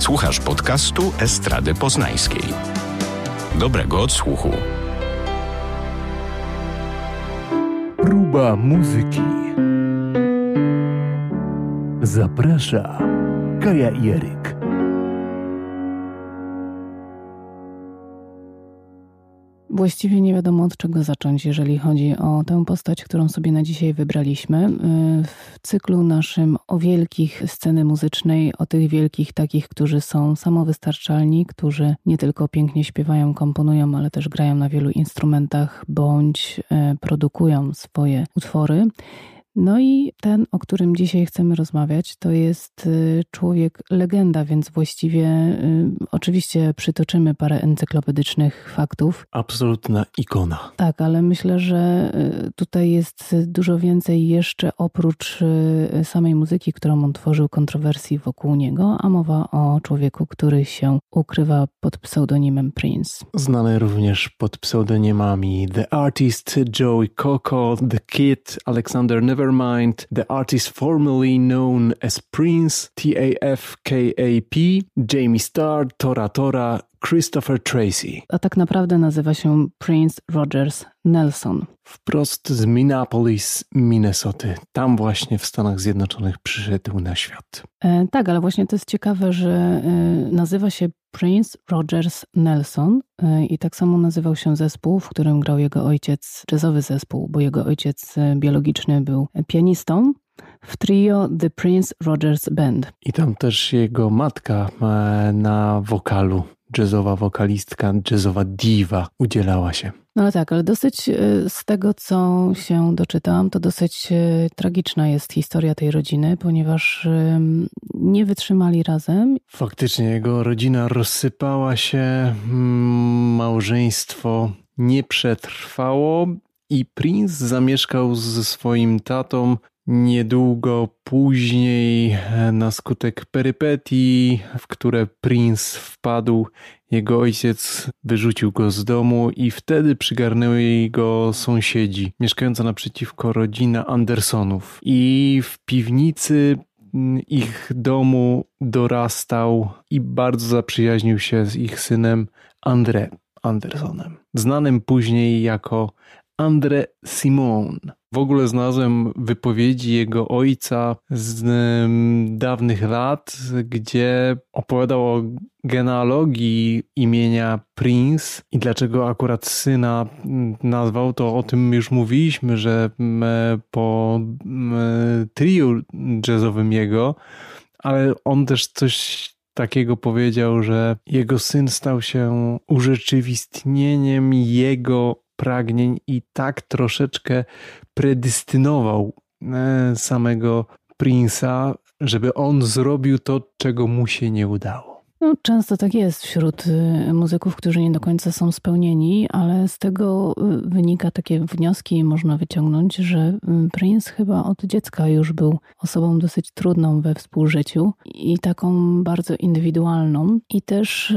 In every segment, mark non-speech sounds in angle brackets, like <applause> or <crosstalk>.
Słuchasz podcastu Estrady Poznańskiej. Dobrego odsłuchu. Próba muzyki. Zaprasza Kaja Jeryk. Właściwie nie wiadomo od czego zacząć, jeżeli chodzi o tę postać, którą sobie na dzisiaj wybraliśmy. Y, w cyklu naszym o wielkich sceny muzycznej, o tych wielkich takich, którzy są samowystarczalni, którzy nie tylko pięknie śpiewają, komponują, ale też grają na wielu instrumentach bądź y, produkują swoje utwory. No i ten, o którym dzisiaj chcemy rozmawiać, to jest y, człowiek legenda, więc właściwie y, oczywiście przytoczymy parę encyklopedycznych faktów. Absolutna ikona. Tak, ale myślę, że y, tutaj jest dużo więcej jeszcze oprócz samej muzyki, którą on tworzył, kontrowersji wokół niego, a mowa o człowieku, który się ukrywa pod pseudonimem Prince. Znany również pod pseudonimami The Artist, Joey Coco, The Kid, Alexander Never Nevermind, the artist formerly known as Prince, TAFKAP, Jamie Starr, Tora Tora, Christopher Tracy. A tak naprawdę nazywa się Prince Rogers Nelson. Wprost z Minneapolis, Minnesota. Tam właśnie w Stanach Zjednoczonych przyszedł na świat. E, tak, ale właśnie to jest ciekawe, że e, nazywa się Prince Rogers Nelson e, i tak samo nazywał się zespół, w którym grał jego ojciec, jazzowy zespół, bo jego ojciec e, biologiczny był pianistą w trio The Prince Rogers Band. I tam też jego matka e, na wokalu jazzowa wokalistka, jazzowa diva udzielała się. No tak, ale dosyć e, z tego, co się doczytałam, to dosyć e, tragiczna jest historia tej rodziny, ponieważ nie wytrzymali razem. Faktycznie jego rodzina rozsypała się, mm, małżeństwo nie przetrwało i Prince zamieszkał ze swoim tatą Niedługo później, e, na skutek perypetii, w które Prince wpadł, jego ojciec wyrzucił go z domu i wtedy przygarnęli go sąsiedzi, mieszkająca naprzeciwko rodzina Andersonów. I w piwnicy mm, ich domu dorastał i bardzo zaprzyjaźnił się z ich synem André Andersonem, znanym później jako André Simon. W ogóle znalazłem wypowiedzi jego ojca z dawnych lat, gdzie opowiadał o genealogii imienia Prince i dlaczego akurat syna nazwał, to o tym już mówiliśmy, że po triu jazzowym jego, ale on też coś takiego powiedział, że jego syn stał się urzeczywistnieniem jego pragnień i tak troszeczkę predystynował e, samego Prince'a, żeby on zrobił to, czego mu się nie udało. No, często tak jest wśród y, muzyków, którzy nie do końca są spełnieni, ale z tego y, wynika takie wnioski, można wyciągnąć, że y, Prince chyba od dziecka już był osobą dosyć trudną we współżyciu i taką bardzo indywidualną. I też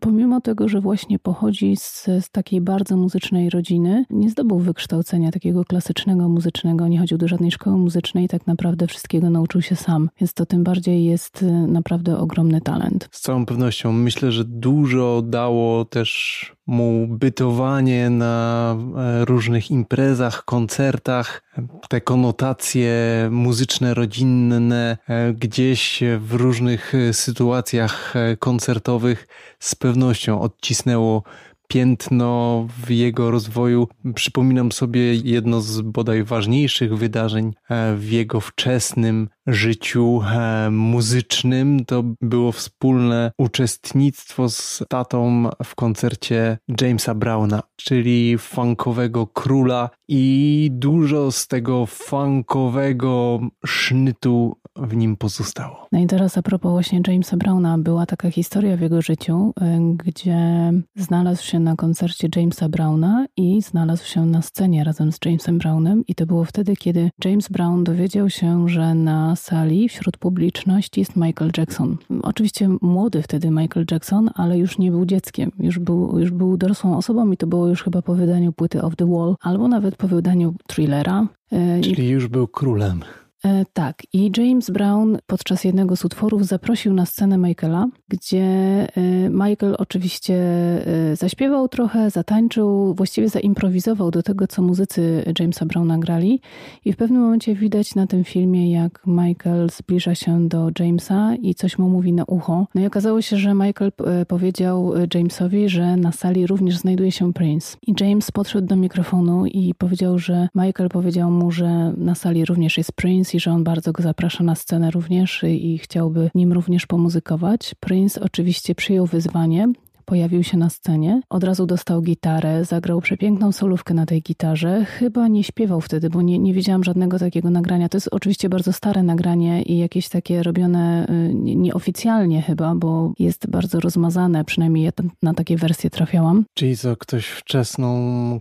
pomimo tego, że właśnie pochodzi z, z takiej bardzo muzycznej rodziny, nie zdobył wykształcenia takiego klasycznego muzycznego, nie chodził do żadnej szkoły muzycznej, tak naprawdę wszystkiego nauczył się sam. Więc to tym bardziej jest naprawdę ogromny talent. Z całą pewnością. Myślę, że dużo dało też mu bytowanie na e, różnych imprezach, koncertach, te konotacje muzyczne, rodzinne, e, gdzieś w różnych sytuacjach e, koncertowych z pewnością odcisnęło piętno w jego rozwoju. Przypominam sobie jedno z bodaj ważniejszych wydarzeń w jego wczesnym życiu e, muzycznym. To było wspólne uczestnictwo z tatą w koncercie Jamesa Browna, czyli funkowego króla. I dużo z tego funkowego sznytu w nim pozostało. No i teraz a propos właśnie Jamesa Browna, była taka historia w jego życiu, e, gdzie znalazł się na koncercie Jamesa Browna i znalazł się na scenie razem z Jamesem Brownem i to było wtedy, kiedy James Brown dowiedział się, że na sali wśród publiczności jest Michael Jackson. Oczywiście młody wtedy Michael Jackson, ale już nie był dzieckiem, już był, już był dorosłą osobą i to było już chyba po wydaniu płyty Off the Wall, albo nawet po wydaniu thrillera. E, Czyli już był królem. E, tak, i James Brown podczas jednego z utworów zaprosił na scenę Michaela, gdzie e, Michael oczywiście e, zaśpiewał trochę, zatańczył, właściwie zaimprowizował do tego, co muzycy Jamesa Browna grali. I w pewnym momencie widać na tym filmie, jak Michael zbliża się do Jamesa i coś mu mówi na ucho. No i okazało się, że Michael powiedział Jamesowi, że na sali również znajduje się Prince. I James podszedł do mikrofonu i powiedział, że Michael powiedział mu, że na sali również jest Prince że on bardzo go zaprasza na scenę również i chciałby nim również pomuzykować. Prince oczywiście przyjął wyzwanie pojawił się na scenie. Od razu dostał gitarę, zagrał przepiękną solówkę na tej gitarze. Chyba nie śpiewał wtedy, bo nie, nie widziałam żadnego takiego nagrania. To jest oczywiście bardzo stare nagranie i jakieś takie robione y, nieoficjalnie chyba, bo jest bardzo rozmazane, przynajmniej ja na takie wersje trafiałam. Czyli co, ktoś wczesną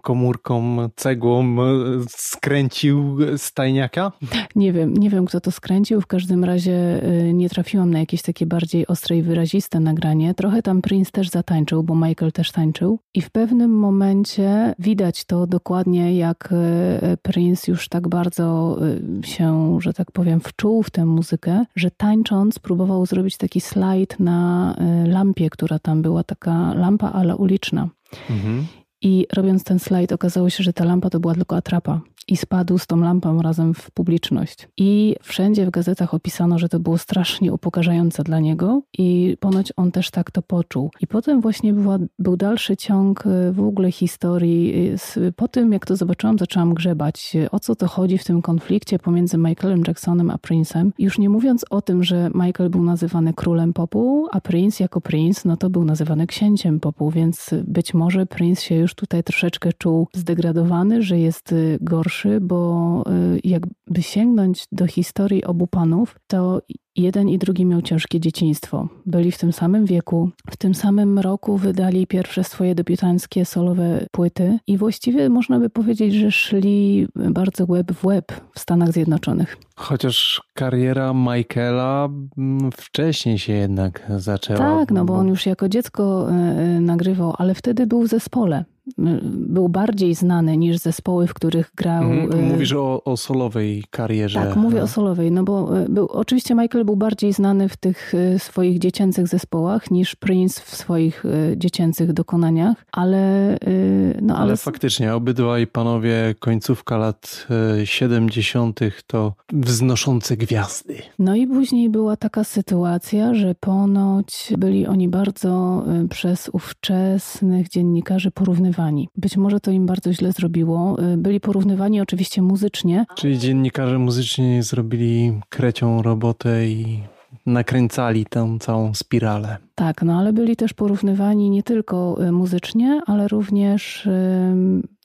komórką, cegłą y, skręcił stajniaka? Nie wiem, nie wiem kto to skręcił. W każdym razie y, nie trafiłam na jakieś takie bardziej ostre i wyraziste nagranie. Trochę tam Prince też zatańczył tańczył, bo Michael też tańczył. I w pewnym momencie widać to dokładnie, jak e, Prince już tak bardzo e, się, że tak powiem, wczuł w tę muzykę, że tańcząc próbował zrobić taki slajd na e, lampie, która tam była, taka lampa, ale uliczna. Mhm. I robiąc ten slajd, okazało się, że ta lampa to była tylko atrapa i spadł z tą lampą razem w publiczność. I wszędzie w gazetach opisano, że to było strasznie upokarzające dla niego i ponoć on też tak to poczuł. I potem właśnie była, był dalszy ciąg y, w ogóle historii. Y, po tym, jak to zobaczyłam, zaczęłam grzebać, y, o co to chodzi w tym konflikcie pomiędzy Michaelem Jacksonem a Prince'em. Już nie mówiąc o tym, że Michael był nazywany królem popu, a Prince jako Prince, no to był nazywany księciem popu, więc być może Prince się już tutaj troszeczkę czuł zdegradowany, że jest gorszy gorszy, bo y, jakby sięgnąć do historii obu panów, to jeden i drugi miał ciężkie dzieciństwo. Byli w tym samym wieku, w tym samym roku wydali pierwsze swoje debiutanckie solowe płyty i właściwie można by powiedzieć, że szli bardzo łeb w łeb w Stanach Zjednoczonych. Chociaż kariera Michaela mm, wcześniej się jednak zaczęła. Tak, no bo on już jako dziecko y, y, nagrywał, ale wtedy był w zespole był bardziej znany niż zespoły, w których grał. Mhm, y, mówisz o, o solowej karierze. Tak, mówię o solowej, no bo był, oczywiście Michael był bardziej znany w tych y, swoich dziecięcych zespołach niż Prince w swoich dziecięcych dokonaniach, ale... No, ale... ale faktycznie, obydwaj panowie końcówka lat 70. to wznoszące gwiazdy. No i później była taka sytuacja, że ponoć byli oni bardzo przez ówczesnych dziennikarzy porównywani. Być może to im bardzo źle zrobiło. Y, byli porównywani oczywiście muzycznie. Czyli dziennikarze muzycznie zrobili krecią robotę i nakręcali tę całą spiralę. Tak, no ale byli też porównywani nie tylko y, muzycznie, ale również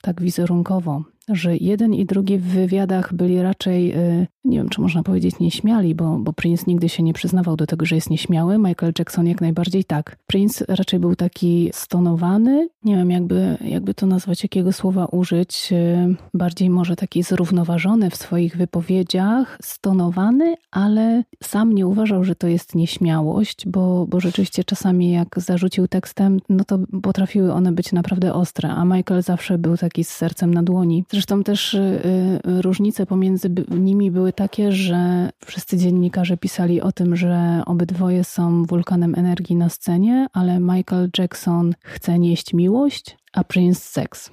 tak wizerunkowo że jeden i drugi w wywiadach byli raczej, y, nie wiem czy można powiedzieć nieśmiali, bo, bo Prince nigdy się nie przyznawał do tego, że jest nieśmiały, Michael Jackson jak najbardziej tak. Prince raczej był taki stonowany, nie wiem jakby, jakby to nazwać, jakiego słowa użyć, y, bardziej może taki zrównoważony w swoich wypowiedziach, stonowany, ale sam nie uważał, że to jest nieśmiałość, bo, bo rzeczywiście czasami jak zarzucił tekstem, no to potrafiły one być naprawdę ostre, a Michael zawsze był taki z sercem na dłoni. Zresztą też y, y, różnice pomiędzy nimi były takie, że wszyscy dziennikarze pisali o tym, że obydwoje są wulkanem energii na scenie, ale Michael Jackson chce nieść miłość, a Prince seks.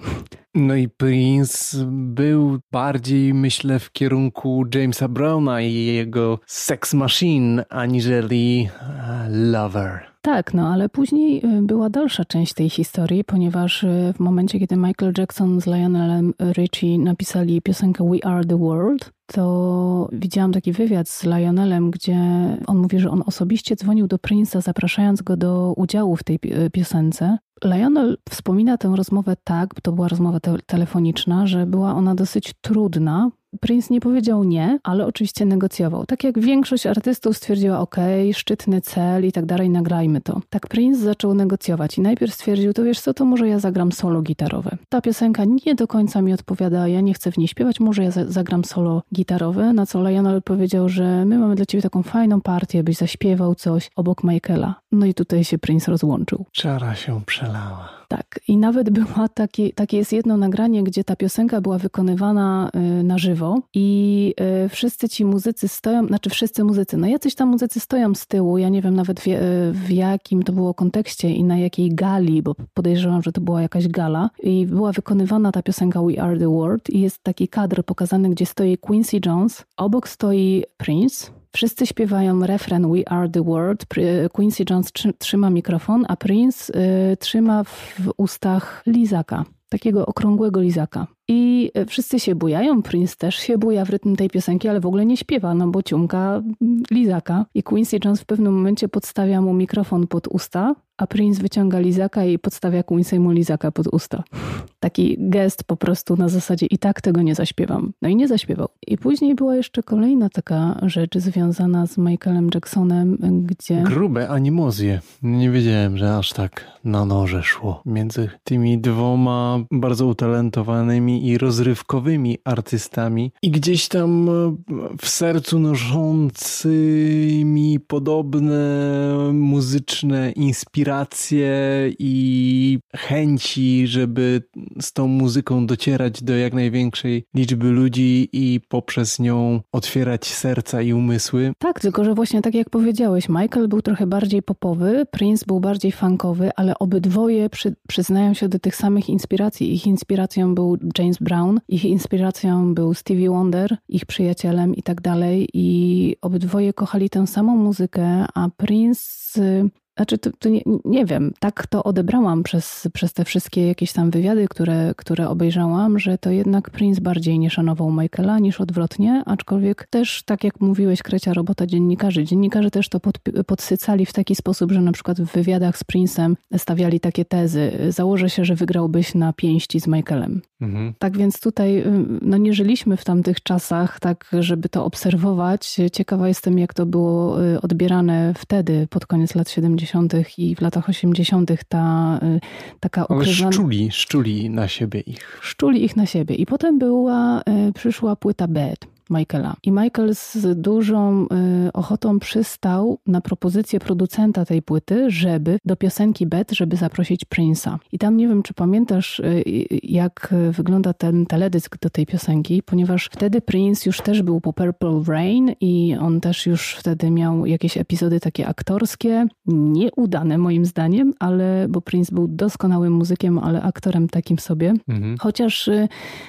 No i Prince był bardziej, myślę, w kierunku Jamesa Browna i jego sex machine, aniżeli e, lover. Tak, no ale później y, była dalsza część tej historii, ponieważ y, w momencie, kiedy Michael Jackson z Lionelem Richie napisali piosenkę We Are the World, to widziałam taki wywiad z Lionelem, gdzie on mówi, że on osobiście dzwonił do Prince'a, zapraszając go do udziału w tej piosence. Lionel wspomina tę rozmowę tak, to była rozmowa te telefoniczna, że była ona dosyć trudna, Prince nie powiedział nie, ale oczywiście negocjował. Tak jak większość artystów stwierdziła, ok, szczytny cel i tak dalej, nagrajmy to. Tak Prince zaczął negocjować i najpierw stwierdził, to wiesz co, to może ja zagram solo gitarowe. Ta piosenka nie do końca mi odpowiada, ja nie chcę w niej śpiewać, może ja zagram solo gitarowe, na co Lionel powiedział, że my mamy dla ciebie taką fajną partię, byś zaśpiewał coś obok Michaela. No i tutaj się Prince rozłączył. Czara się przelała. Tak, i nawet była takie, takie jest jedno nagranie, gdzie ta piosenka była wykonywana y, na żywo i y, wszyscy ci muzycy stoją, znaczy wszyscy muzycy, no jacyś tam muzycy stoją z tyłu, ja nie wiem nawet w, y, w jakim to było kontekście i na jakiej gali, bo podejrzewam, że to była jakaś gala. I była wykonywana ta piosenka We Are The World i jest taki kadr pokazany, gdzie stoi Quincy Jones, obok stoi Prince, Wszyscy śpiewają refren We Are the World. Quincy Jones trzyma mikrofon, a Prince y, trzyma w ustach lizaka, takiego okrągłego lizaka. I wszyscy się bujają, Prince też się buja w rytm tej piosenki, ale w ogóle nie śpiewa, no bo ciumka lizaka. I Quincy Jones w pewnym momencie podstawia mu mikrofon pod usta, a Prince wyciąga lizaka i podstawia Quincy'emu lizaka pod usta. Taki gest po prostu na zasadzie i tak tego nie zaśpiewam. No i nie zaśpiewał. I później była jeszcze kolejna taka rzecz związana z Michaelem Jacksonem, gdzie... Grube animozje. Nie wiedziałem, że aż tak na noże szło. Między tymi dwoma bardzo utalentowanymi i rozrywkowymi artystami i gdzieś tam e, w sercu noszącymi podobne muzyczne inspiracje i chęci, żeby z tą muzyką docierać do jak największej liczby ludzi i poprzez nią otwierać serca i umysły. Tak, tylko że właśnie tak jak powiedziałeś, Michael był trochę bardziej popowy, Prince był bardziej funkowy, ale obydwoje przy, przyznają się do tych samych inspiracji. Ich inspiracją był James Brown, ich inspiracją był Stevie Wonder, ich przyjacielem i tak dalej. I obydwoje kochali tę samą muzykę, a Prince znaczy, to, to nie, nie, wiem, tak to odebrałam przez, przez te wszystkie jakieś tam wywiady, które, które obejrzałam, że to jednak Prince bardziej nie szanował Michaela niż odwrotnie, aczkolwiek też, tak jak mówiłeś, krecia robota dziennikarzy. Dziennikarze też to pod, podsycali w taki sposób, że na przykład w wywiadach z Prince'em stawiali takie tezy. Założę się, że wygrałbyś na pięści z Michaelem. Mhm. Tak więc tutaj no nie żyliśmy w tamtych czasach, tak żeby to obserwować. Ciekawa jestem, jak to było y, odbierane wtedy, pod koniec lat 70 i w latach 80. ta y, taka okrywana... szczuli, szczuli na siebie ich. Szczuli ich na siebie. I potem była, y, przyszła płyta Bad Michaela. I Michael z dużą y, ochotą przystał na propozycję producenta tej płyty, żeby do piosenki Bet, żeby zaprosić Prince'a. I tam nie wiem, czy pamiętasz, y, jak wygląda ten teledysk do tej piosenki, ponieważ wtedy Prince już też był po Purple Rain i on też już wtedy miał jakieś epizody takie aktorskie, nieudane moim zdaniem, ale bo Prince był doskonałym muzykiem, ale aktorem takim sobie. Mhm. Chociaż y,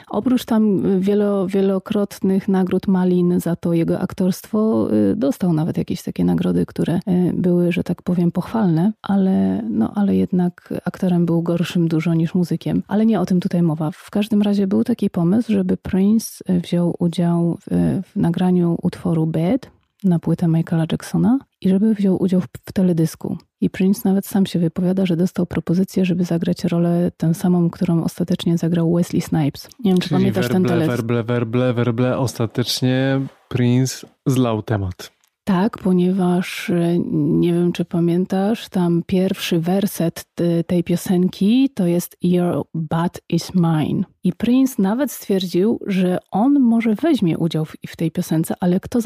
oprócz tam wielo, wielokrotnych nagród nagród Malin za to jego aktorstwo. Y, dostał nawet jakieś takie nagrody, które y, były, że tak powiem, pochwalne, ale, no, ale jednak aktorem był gorszym dużo niż muzykiem. Ale nie o tym tutaj mowa. W każdym razie był taki pomysł, żeby Prince y, wziął udział w, w nagraniu utworu Bad na płytę Michaela Jacksona i żeby wziął udział w, w teledysku. I Prince nawet sam się wypowiada, że dostał propozycję, żeby zagrać rolę tę samą, którą ostatecznie zagrał Wesley Snipes. Nie wiem, czy pamiętasz ten teledysk. Werble, werble, werble, ostatecznie Prince zlał temat. Tak, ponieważ e, nie wiem, czy pamiętasz, tam pierwszy werset tej piosenki to jest Your butt is mine. I Prince nawet stwierdził, że on może weźmie udział w, w tej piosence, ale kto,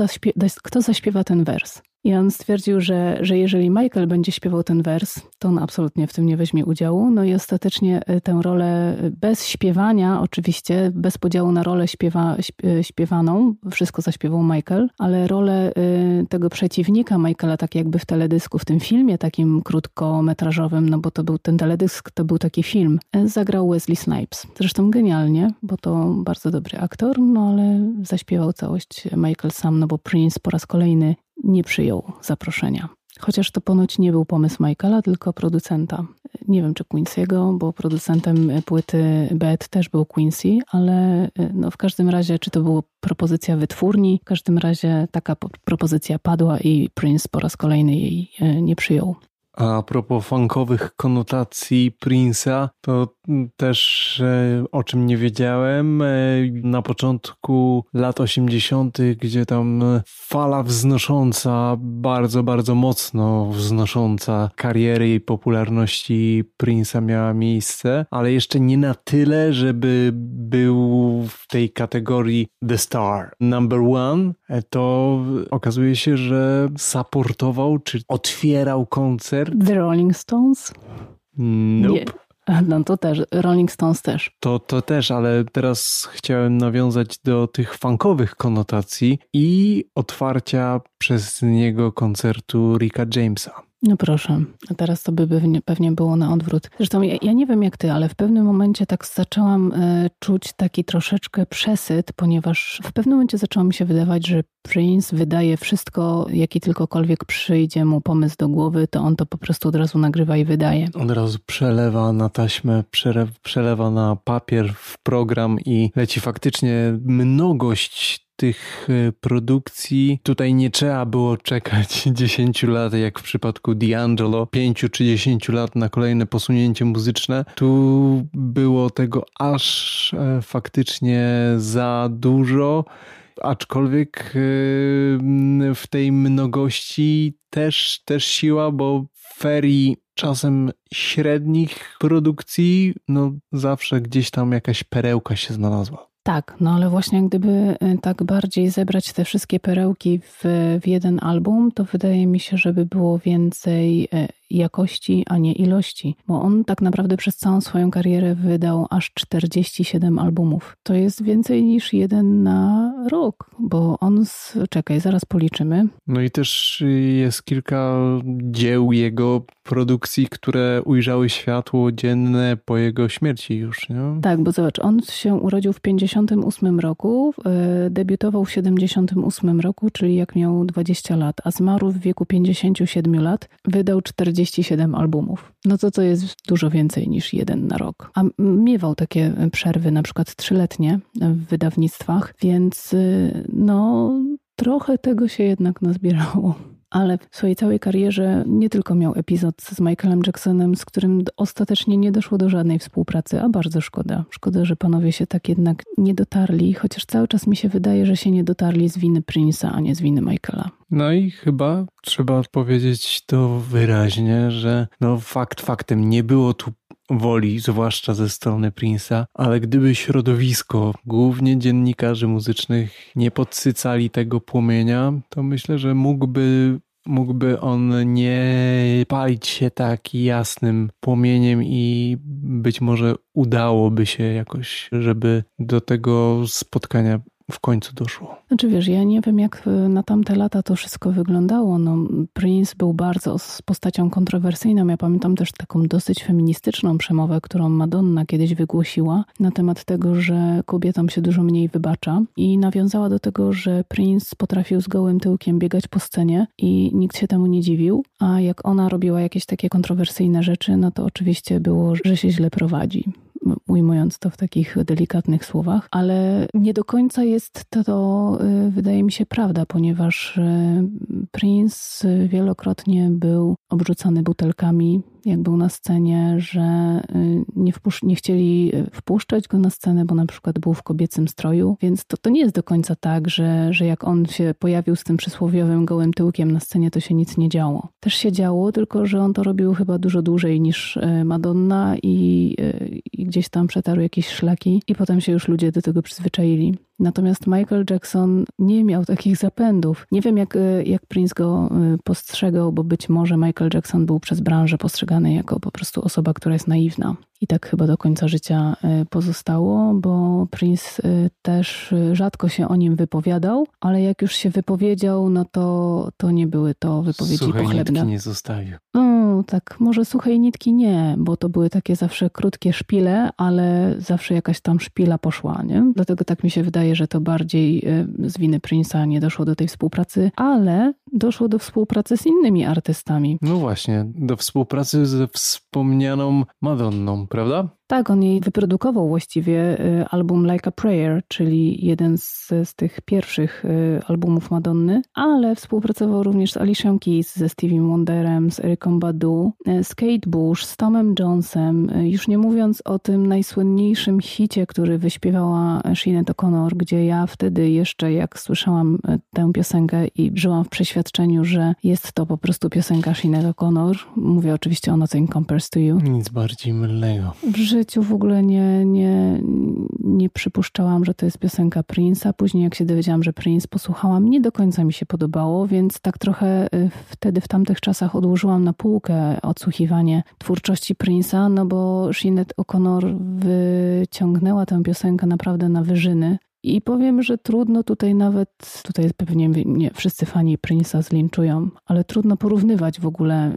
kto zaśpiewa ten wers? I on stwierdził, że, że jeżeli Michael będzie śpiewał ten wers, to on absolutnie w tym nie weźmie udziału. No i ostatecznie e, tę rolę bez śpiewania, oczywiście, bez podziału na rolę śpiewa, śpiewaną, wszystko zaśpiewał Michael, ale rolę e, tego przeciwnika Michaela, tak jakby w teledysku, w tym filmie takim krótkometrażowym, no bo to był ten teledysk, to był taki film, zagrał Wesley Snipes. Zresztą genialnie, bo to bardzo dobry aktor, no ale zaśpiewał całość Michael sam, no bo Prince po raz kolejny nie przyjął zaproszenia. Chociaż to ponoć nie był pomysł Michaela, tylko producenta. Nie wiem, czy Quincy'ego, bo producentem płyty Bad też był Quincy, ale no w każdym razie, czy to była propozycja wytwórni, w każdym razie taka propozycja padła i Prince po raz kolejny jej e, nie przyjął. A propos funkowych konotacji Prince'a, to też e, o czym nie wiedziałem. E, na początku lat 80., gdzie tam fala wznosząca, bardzo, bardzo mocno wznosząca kariery i popularności Prince'a miała miejsce, ale jeszcze nie na tyle, żeby był w tej kategorii The Star Number One. E, to okazuje się, że supportował czy otwierał koncert The Rolling Stones? Nope. Nie. No to też, Rolling Stones też. To, to też, ale teraz chciałem nawiązać do tych funkowych konotacji i otwarcia przez niego koncertu Ricka Jamesa. No proszę, a teraz to by pewnie było na odwrót. Zresztą ja, ja, nie wiem jak ty, ale w pewnym momencie tak zaczęłam y, czuć taki troszeczkę przesyt, ponieważ w pewnym momencie zaczęło mi się wydawać, że Prince wydaje wszystko, jaki tylkokolwiek przyjdzie mu pomysł do głowy, to on to po prostu od razu nagrywa i wydaje. Od razu przelewa na taśmę, przelewa na papier w program i leci faktycznie mnogość tych e, produkcji tutaj nie trzeba było czekać <laughs> 10 lat, jak w przypadku D'Angelo, 5 czy 10 lat na kolejne posunięcie muzyczne. Tu było tego aż e, faktycznie za dużo aczkolwiek e, w tej mnogości też, też siła, bo ferii czasem średnich produkcji, no zawsze gdzieś tam jakaś perełka się znalazła. Tak, no ale właśnie gdyby y, tak bardziej zebrać te wszystkie perełki w, w jeden album, to wydaje mi się, żeby było więcej y, jakości, a nie ilości, bo on tak naprawdę przez całą swoją karierę wydał aż 47 albumów. To jest więcej niż jeden na rok, bo on, z... czekaj, zaraz policzymy. No i też jest kilka dzieł jego produkcji, które ujrzały światło dzienne po jego śmierci już, nie? Tak, bo zobacz, on się urodził w 58 roku, e, debiutował w 78 roku, czyli jak miał 20 lat, a zmarł w wieku 57 lat, wydał 40 47 albumów. No to to jest dużo więcej niż jeden na rok. A miewał takie przerwy, na przykład trzyletnie w wydawnictwach, więc y, no trochę tego się jednak nazbierało ale w swojej całej karierze nie tylko miał epizod z Michaelem Jacksonem, z którym ostatecznie nie doszło do żadnej współpracy, a bardzo szkoda. Szkoda, że panowie się tak jednak nie dotarli, chociaż cały czas mi się wydaje, że się nie dotarli z winy Prince'a, a nie z winy Michaela. No i chyba trzeba powiedzieć to wyraźnie, że no fakt faktem nie było tu woli, zwłaszcza ze strony Prince'a, ale gdyby środowisko, głównie dziennikarzy muzycznych, nie podsycali tego płomienia, to myślę, że mógłby mógłby on nie palić się tak jasnym płomieniem i być może udałoby się jakoś, żeby do tego spotkania w końcu doszło. Znaczy wiesz, ja nie wiem jak e, na tamte lata to wszystko wyglądało. No, Prince był bardzo z postacią kontrowersyjną. Ja pamiętam też taką dosyć feministyczną przemowę, którą Madonna kiedyś wygłosiła na temat tego, że kobietom się dużo mniej wybacza i nawiązała do tego, że Prince potrafił z gołym tyłkiem biegać po scenie i nikt się temu nie dziwił, a jak ona robiła jakieś takie kontrowersyjne rzeczy, no to oczywiście było, że się źle prowadzi ujmując to w takich delikatnych słowach, ale nie do końca jest to, y, wydaje mi się, prawda, ponieważ y, Prince wielokrotnie był obrzucany butelkami, jak był na scenie, że y, nie, nie chcieli wpuszczać go na scenę, bo na przykład był w kobiecym stroju, więc to, to nie jest do końca tak, że, że jak on się pojawił z tym przysłowiowym gołym tyłkiem na scenie, to się nic nie działo. Też się działo, tylko że on to robił chyba dużo dłużej niż Madonna i, i gdzieś tam przetarł jakieś szlaki i potem się już ludzie do tego przyzwyczaili. Natomiast Michael Jackson nie miał takich zapędów. Nie wiem, jak, e, jak Prince go e, postrzegał, bo być może Michael Jackson był przez branżę postrzegany jako po prostu osoba, która jest naiwna. I tak chyba do końca życia e, pozostało, bo Prince też rzadko się o nim wypowiadał, ale jak już się wypowiedział, no to, to nie były to wypowiedzi Suchej pochlebne. Nie zostawił. Tak, może suchej nitki nie, bo to były takie zawsze krótkie szpile, ale zawsze jakaś tam szpila poszła, nie? Dlatego tak mi się wydaje, że to bardziej y, z winy Prince'a nie doszło do tej współpracy, ale doszło do współpracy z innymi artystami. No właśnie, do współpracy ze wspomnianą Madonną, prawda? Tak, on jej wyprodukował właściwie y, album Like a Prayer, czyli jeden z, z tych pierwszych y, albumów Madonny, ale współpracował również z Alicia Keys, ze Stevie Wonderem, z Ericą Badu, y, z Kate Bush, z Tomem Jonesem, już nie mówiąc o tym najsłynniejszym hicie, który wyśpiewała Sinead O'Connor, gdzie ja wtedy jeszcze, jak słyszałam tę piosenkę i żyłam w przeświadczeniu, przeświadczeniu, że jest to po prostu piosenka Sinead O'Connor. Mówię oczywiście o Nothing Compares to You. Nic bardziej mylnego. W życiu w ogóle nie, nie, nie przypuszczałam, że to jest piosenka Prince'a. Później jak się dowiedziałam, że Prince posłuchałam, nie do końca mi się podobało, więc tak trochę y, wtedy w tamtych czasach odłożyłam na półkę odsłuchiwanie twórczości Prince'a, no bo Sinead O'Connor wyciągnęła tę piosenkę naprawdę na wyżyny. I powiem, że trudno tutaj nawet, tutaj pewnie nie, wszyscy fani Prince'a zlinczują, ale trudno porównywać w ogóle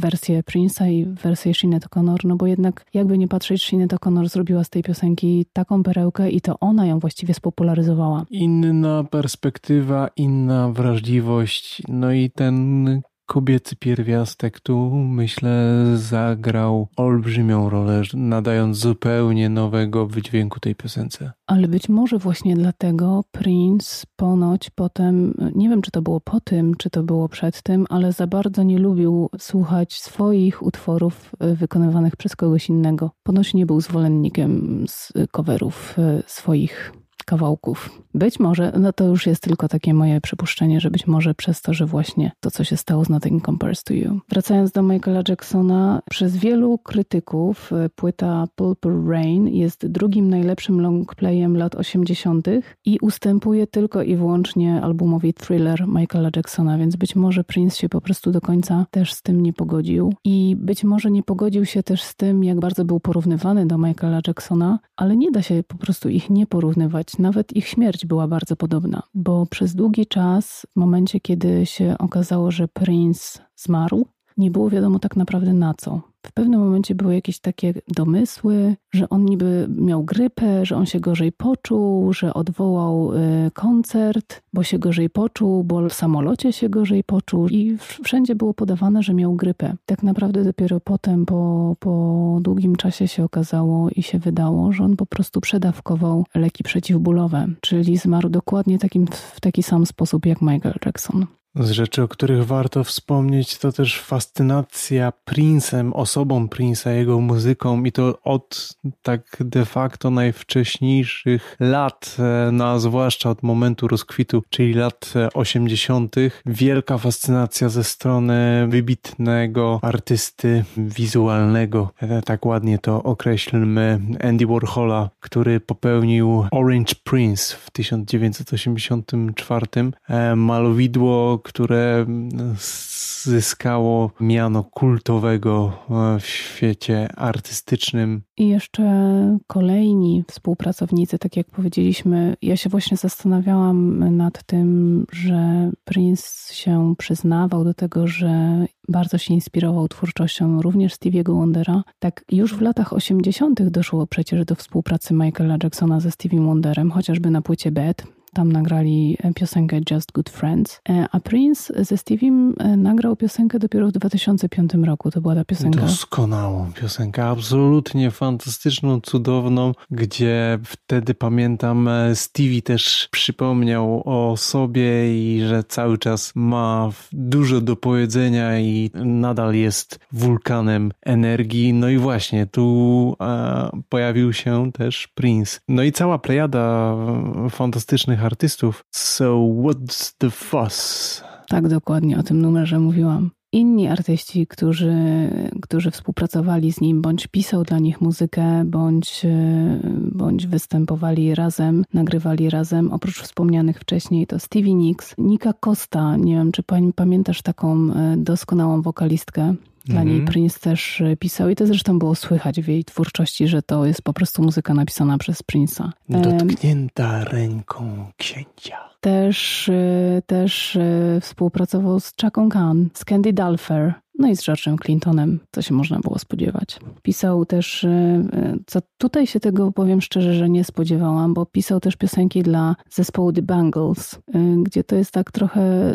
wersję Prince'a i wersję Sinead O'Connor, no bo jednak jakby nie patrzeć, Sinead O'Connor zrobiła z tej piosenki taką perełkę i to ona ją właściwie spopularyzowała. Inna perspektywa, inna wrażliwość, no i ten Kobiecy pierwiastek tu, myślę, zagrał olbrzymią rolę, nadając zupełnie nowego wydźwięku tej piosence. Ale być może właśnie dlatego Prince ponoć potem, nie wiem czy to było po tym, czy to było przed tym, ale za bardzo nie lubił słuchać swoich utworów e, wykonywanych przez kogoś innego. Ponoć nie był zwolennikiem z coverów e, swoich kawałków. Być może, no to już jest tylko takie moje przypuszczenie, że być może przez to, że właśnie to, co się stało z Nothing Compares to You. Wracając do Michaela Jacksona, przez wielu krytyków e, płyta Purple Rain jest drugim najlepszym longplayem lat 80. i ustępuje tylko i wyłącznie albumowi Thriller Michaela Jacksona, więc być może Prince się po prostu do końca też z tym nie pogodził. I być może nie pogodził się też z tym, jak bardzo był porównywany do Michaela Jacksona, ale nie da się po prostu ich nie porównywać nawet ich śmierć była bardzo podobna, bo przez długi czas, w momencie kiedy się okazało, że Prince zmarł, nie było wiadomo tak naprawdę na co. W pewnym momencie były jakieś takie domysły, że on niby miał grypę, że on się gorzej poczuł, że odwołał y, koncert, bo się gorzej poczuł, bo w samolocie się gorzej poczuł i wszędzie było podawane, że miał grypę. Tak naprawdę dopiero potem, po, po długim czasie się okazało i się wydało, że on po prostu przedawkował leki przeciwbólowe, czyli zmarł dokładnie takim, w taki sam sposób jak Michael Jackson. Z rzeczy, o których warto wspomnieć, to też fascynacja Prince'em, osobą Prince'a, jego muzyką i to od tak de facto najwcześniejszych lat, e, no a zwłaszcza od momentu rozkwitu, czyli lat 80. E, Wielka fascynacja ze strony wybitnego artysty wizualnego, e, tak ładnie to określmy, Andy Warhola, który popełnił Orange Prince w 1984. Malowidło, które zyskało miano kultowego e, w świecie artystycznym. I jeszcze kolejni współpracownicy, tak jak powiedzieliśmy, ja się właśnie zastanawiałam nad tym, że Prince się przyznawał do tego, że bardzo się inspirował twórczością również Stevie'ego Wondera. Tak już w latach 80. doszło przecież do współpracy Michaela Jacksona ze Stevie Wonderem, chociażby na płycie Bad. Tam nagrali e, piosenkę Just Good Friends, e, a Prince ze Steviem e, nagrał piosenkę dopiero w 2005 roku. To była ta piosenka. Doskonałą piosenkę, absolutnie fantastyczną, cudowną, gdzie wtedy pamiętam Stevie też przypomniał o sobie i że cały czas ma dużo do powiedzenia i nadal jest wulkanem energii. No i właśnie tu pojawił się też Prince. No i cała plejada fantastycznych artystów. So what's the fuss? Tak, dokładnie o tym numerze mówiłam. Inni artyści, którzy, którzy współpracowali z nim, bądź pisał dla nich muzykę, bądź, bądź występowali razem, nagrywali razem, oprócz wspomnianych wcześniej, to Stevie Nicks, Nika Costa, nie wiem czy pamiętasz taką e, doskonałą wokalistkę, dla niej mhm. Prince też e, pisał i to zresztą było słychać w jej twórczości, że to jest po prostu muzyka napisana przez Prince'a. Dotknięta ręką księcia. Też, e, też e, współpracował z Chucką Khan, z Candy Dulfer, no i z George'em Clintonem, co się można było spodziewać. Pisał też, e, e, co tutaj się tego powiem szczerze, że nie spodziewałam, bo pisał też piosenki dla zespołu The Bangles, e, gdzie to jest tak trochę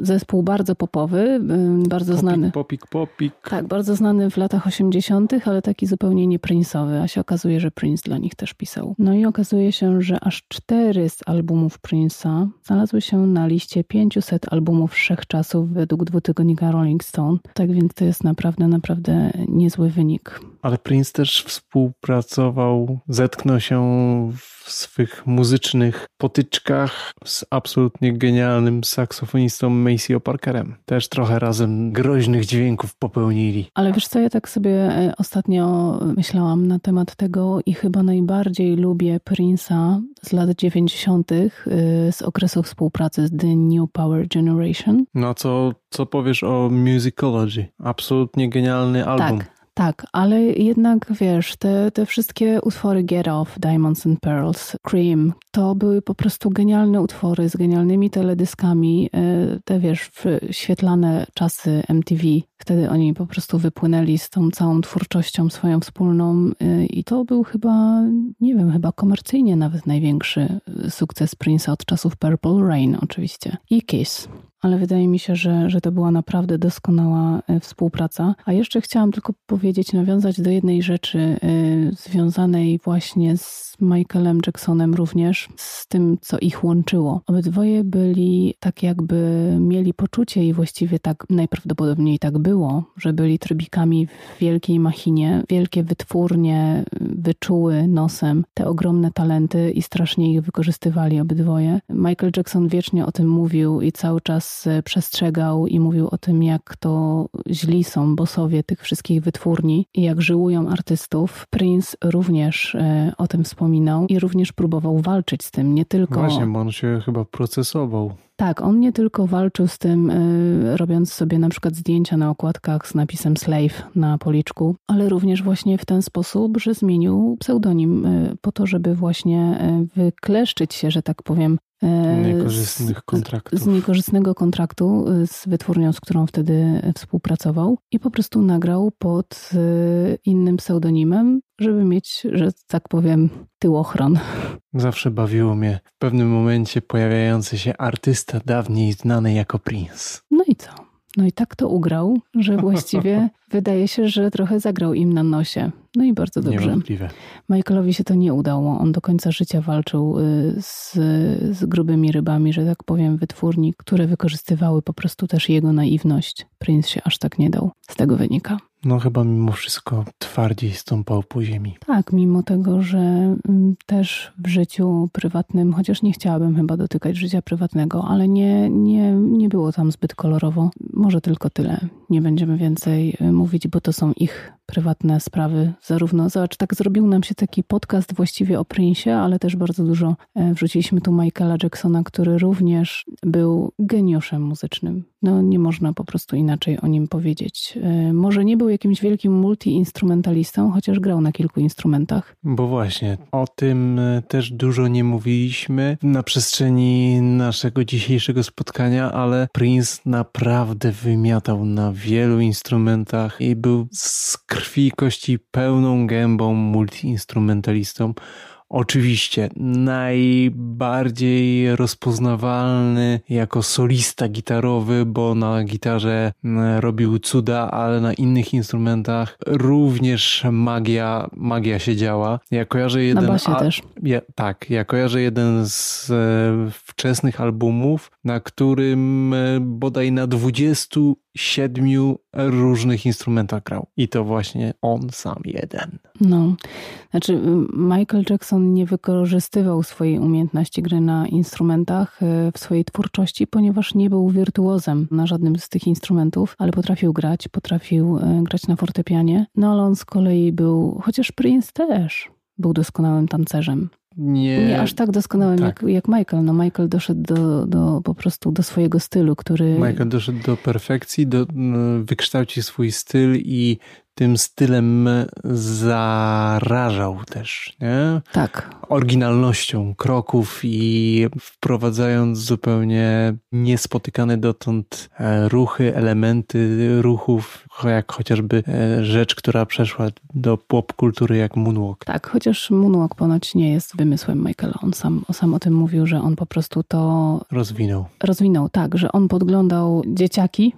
zespół bardzo popowy, bardzo popik, znany. Popik, popik. Tak, bardzo znany w latach 80., ale taki zupełnie nie Prince'owy, a się okazuje, że Prince dla nich też pisał. No i okazuje się, że aż cztery z albumów Prince'a znalazły się na liście 500 albumów wszechczasów według dwutygodnika Rolling Stone. Tak więc to jest naprawdę, naprawdę niezły wynik. Ale Prince też współpracował, zetknął się w swych muzycznych potyczkach z absolutnie genialnym saksofonistą Maceo Parkerem. Też trochę razem groźnych dźwięków popełnili. Ale wiesz co, ja tak sobie e, ostatnio myślałam na temat tego i chyba najbardziej lubię Prince'a z lat 90. E, z okresu współpracy z The New Power Generation. No co, co powiesz o Musicology? Absolutnie genialny album. Tak. Tak, ale jednak wiesz, te, te wszystkie utwory Get Off, Diamonds and Pearls, Cream, to były po prostu genialne utwory z genialnymi teledyskami. E, te wiesz, świetlane czasy MTV. Wtedy oni po prostu wypłynęli z tą całą twórczością swoją wspólną e, i to był chyba, nie wiem, chyba komercyjnie nawet największy sukces Prince'a od czasów Purple Rain oczywiście. I Kiss ale wydaje mi się, że, że to była naprawdę doskonała e, współpraca. A jeszcze chciałam tylko powiedzieć, nawiązać do jednej rzeczy e, związanej właśnie z Michaelem Jacksonem również, z tym, co ich łączyło. Obydwoje byli tak jakby mieli poczucie i właściwie tak najprawdopodobniej tak było, że byli trybikami w wielkiej machinie, wielkie wytwórnie, wyczuły nosem te ogromne talenty i strasznie ich wykorzystywali obydwoje. Michael Jackson wiecznie o tym mówił i cały czas przestrzegał i mówił o tym, jak to źli są bosowie tych wszystkich wytwórni i jak żyłują artystów. Prince również e, o tym wspominał i również próbował walczyć z tym, nie tylko... Właśnie, bo on się chyba procesował. Tak, on nie tylko walczył z tym, y, robiąc sobie na przykład zdjęcia na okładkach z napisem slave na policzku, ale również właśnie w ten sposób, że zmienił pseudonim y, po to, żeby właśnie y, wykleszczyć się, że tak powiem, Niekorzystnych kontraktów. Z, z niekorzystnego kontraktu z wytwórnią, z którą wtedy współpracował i po prostu nagrał pod innym pseudonimem, żeby mieć, że tak powiem, tyłochron. Zawsze bawiło mnie w pewnym momencie pojawiający się artysta dawniej znany jako Prince. No i co? No i tak to ugrał, że <laughs> właściwie wydaje się, że trochę zagrał im na nosie. No i bardzo dobrze. Michaelowi się to nie udało. On do końca życia walczył y, z, z grubymi rybami, że tak powiem, wytwórni, które wykorzystywały po prostu też jego naiwność. Prince się aż tak nie dał. Z tego wynika. No chyba mimo wszystko twardziej stąpał po ziemi. Tak, mimo tego, że mm, też w życiu prywatnym, chociaż nie chciałabym chyba dotykać życia prywatnego, ale nie, nie, nie było tam zbyt kolorowo. Może tylko tyle. Nie będziemy więcej y, mówić, bo to są ich prywatne sprawy. Zarówno, zobacz, tak zrobił nam się taki podcast właściwie o Prince'ie, ale też bardzo dużo e, wrzuciliśmy tu Michaela Jacksona, który również był geniuszem muzycznym. No nie można po prostu inaczej o nim powiedzieć. E, może nie był jakimś wielkim multi-instrumentalistą, chociaż grał na kilku instrumentach. Bo właśnie, o tym e, też dużo nie mówiliśmy na przestrzeni naszego dzisiejszego spotkania, ale Prince naprawdę wymiatał na wielu instrumentach i był z krwi i kości pełną gębą multiinstrumentalistą. Oczywiście najbardziej rozpoznawalny jako solista gitarowy, bo na gitarze mm, robił cuda, ale na innych instrumentach również magia, magia się działa. Ja kojarzę jeden... Na basie a, też. Ja, tak, ja kojarzę jeden z e, wczesnych albumów, na którym e, bodaj na 20 siedmiu różnych instrumentach grał. I to właśnie on sam jeden. No, znaczy Michael Jackson nie wykorzystywał swojej umiejętności gry na instrumentach e, w swojej twórczości, ponieważ nie był wirtuozem na żadnym z tych instrumentów, ale potrafił grać, potrafił e, grać na fortepianie. No ale on z kolei był, chociaż Prince też był doskonałym tancerzem nie, nie aż tak doskonałym tak. Jak, jak Michael. No Michael doszedł do, do, po prostu do swojego stylu, który... Michael doszedł do perfekcji, do, wykształcił swój styl i tym stylem zarażał też, nie? Tak. Oryginalnością kroków i wprowadzając zupełnie niespotykane dotąd e, ruchy, elementy ruchów, jak chociażby e, rzecz, która przeszła do pop kultury jak moonwalk. Tak, chociaż moonwalk ponoć nie jest wymysłem Michaela. On sam, on sam o tym mówił, że on po prostu to... Rozwinął. Rozwinął, tak, że on podglądał dzieciaki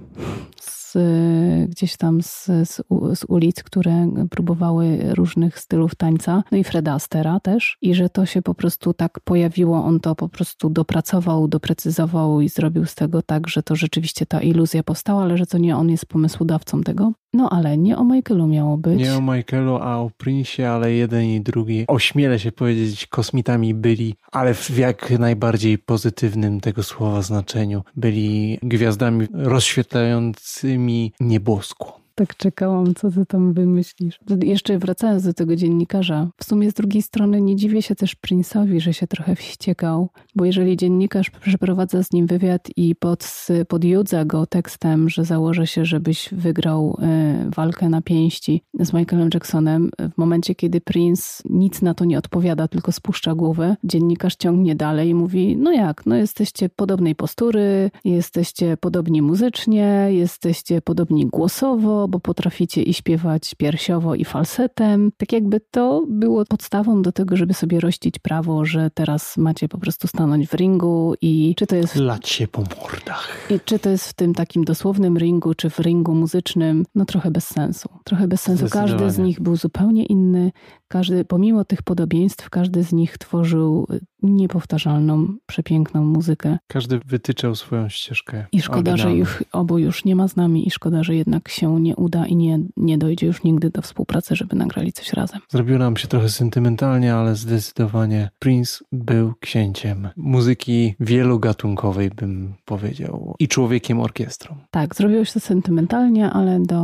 gdzieś tam z, z, z, ulic, które próbowały różnych stylów tańca, no i Freda Astera też, i że to się po prostu tak pojawiło, on to po prostu dopracował, doprecyzował i zrobił z tego tak, że to rzeczywiście ta iluzja powstała, ale że to nie on jest pomysłodawcą tego. No ale nie o Michaelu miało być. Nie o Michaelu, a o Prince'ie, ale jeden i drugi, ośmielę się powiedzieć, kosmitami byli, ale w jak najbardziej pozytywnym tego słowa znaczeniu. Byli gwiazdami rozświetlającymi nieboskło. Tak czekałam, co ty tam wymyślisz. Jeszcze wracając do tego dziennikarza, w sumie z drugiej strony nie dziwię się też Prince'owi, że się trochę wściekał, bo jeżeli dziennikarz przeprowadza z nim wywiad i pod, podjudza go tekstem, że założę się, żebyś wygrał y, walkę na pięści z Michaelem Jacksonem, w momencie, kiedy Prince nic na to nie odpowiada, tylko spuszcza głowę, dziennikarz ciągnie dalej i mówi, no jak, no jesteście podobnej postury, jesteście podobni muzycznie, jesteście podobni głosowo, bo potraficie i śpiewać piersiowo i falsetem. Tak jakby to było podstawą do tego, żeby sobie rościć prawo, że teraz macie po prostu stanąć w ringu i czy to jest... Lać się po mordach. I czy to jest w tym takim dosłownym ringu, czy w ringu muzycznym, no trochę bez sensu. Trochę bez sensu. Każdy z nich był zupełnie inny. Każdy, pomimo tych podobieństw, każdy z nich tworzył niepowtarzalną, przepiękną muzykę. Każdy wytyczał swoją ścieżkę. I szkoda, że ich obu już nie ma z nami i szkoda, że jednak się nie uda i nie, nie dojdzie już nigdy do współpracy, żeby nagrali coś razem. Zrobiło nam się trochę sentymentalnie, ale zdecydowanie Prince był księciem muzyki wielogatunkowej, bym powiedział, i człowiekiem orkiestrą. Tak, zrobiło się to sentymentalnie, ale do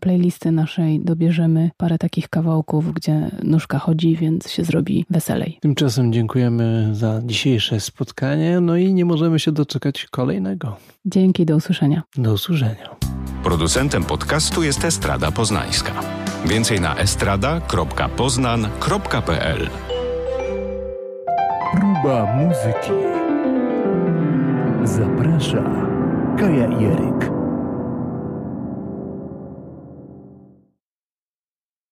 playlisty naszej dobierzemy parę takich kawałków, gdzie nóżka chodzi, więc się zrobi weselej. Tymczasem dziękujemy za dzisiejsze spotkanie, no i nie możemy się doczekać kolejnego. Dzięki, do usłyszenia. Do usłyszenia. Producentem podcastu jest Estrada Poznańska. Więcej na estrada.poznan.pl Próba muzyki. Zaprasza Kaja Jeryk.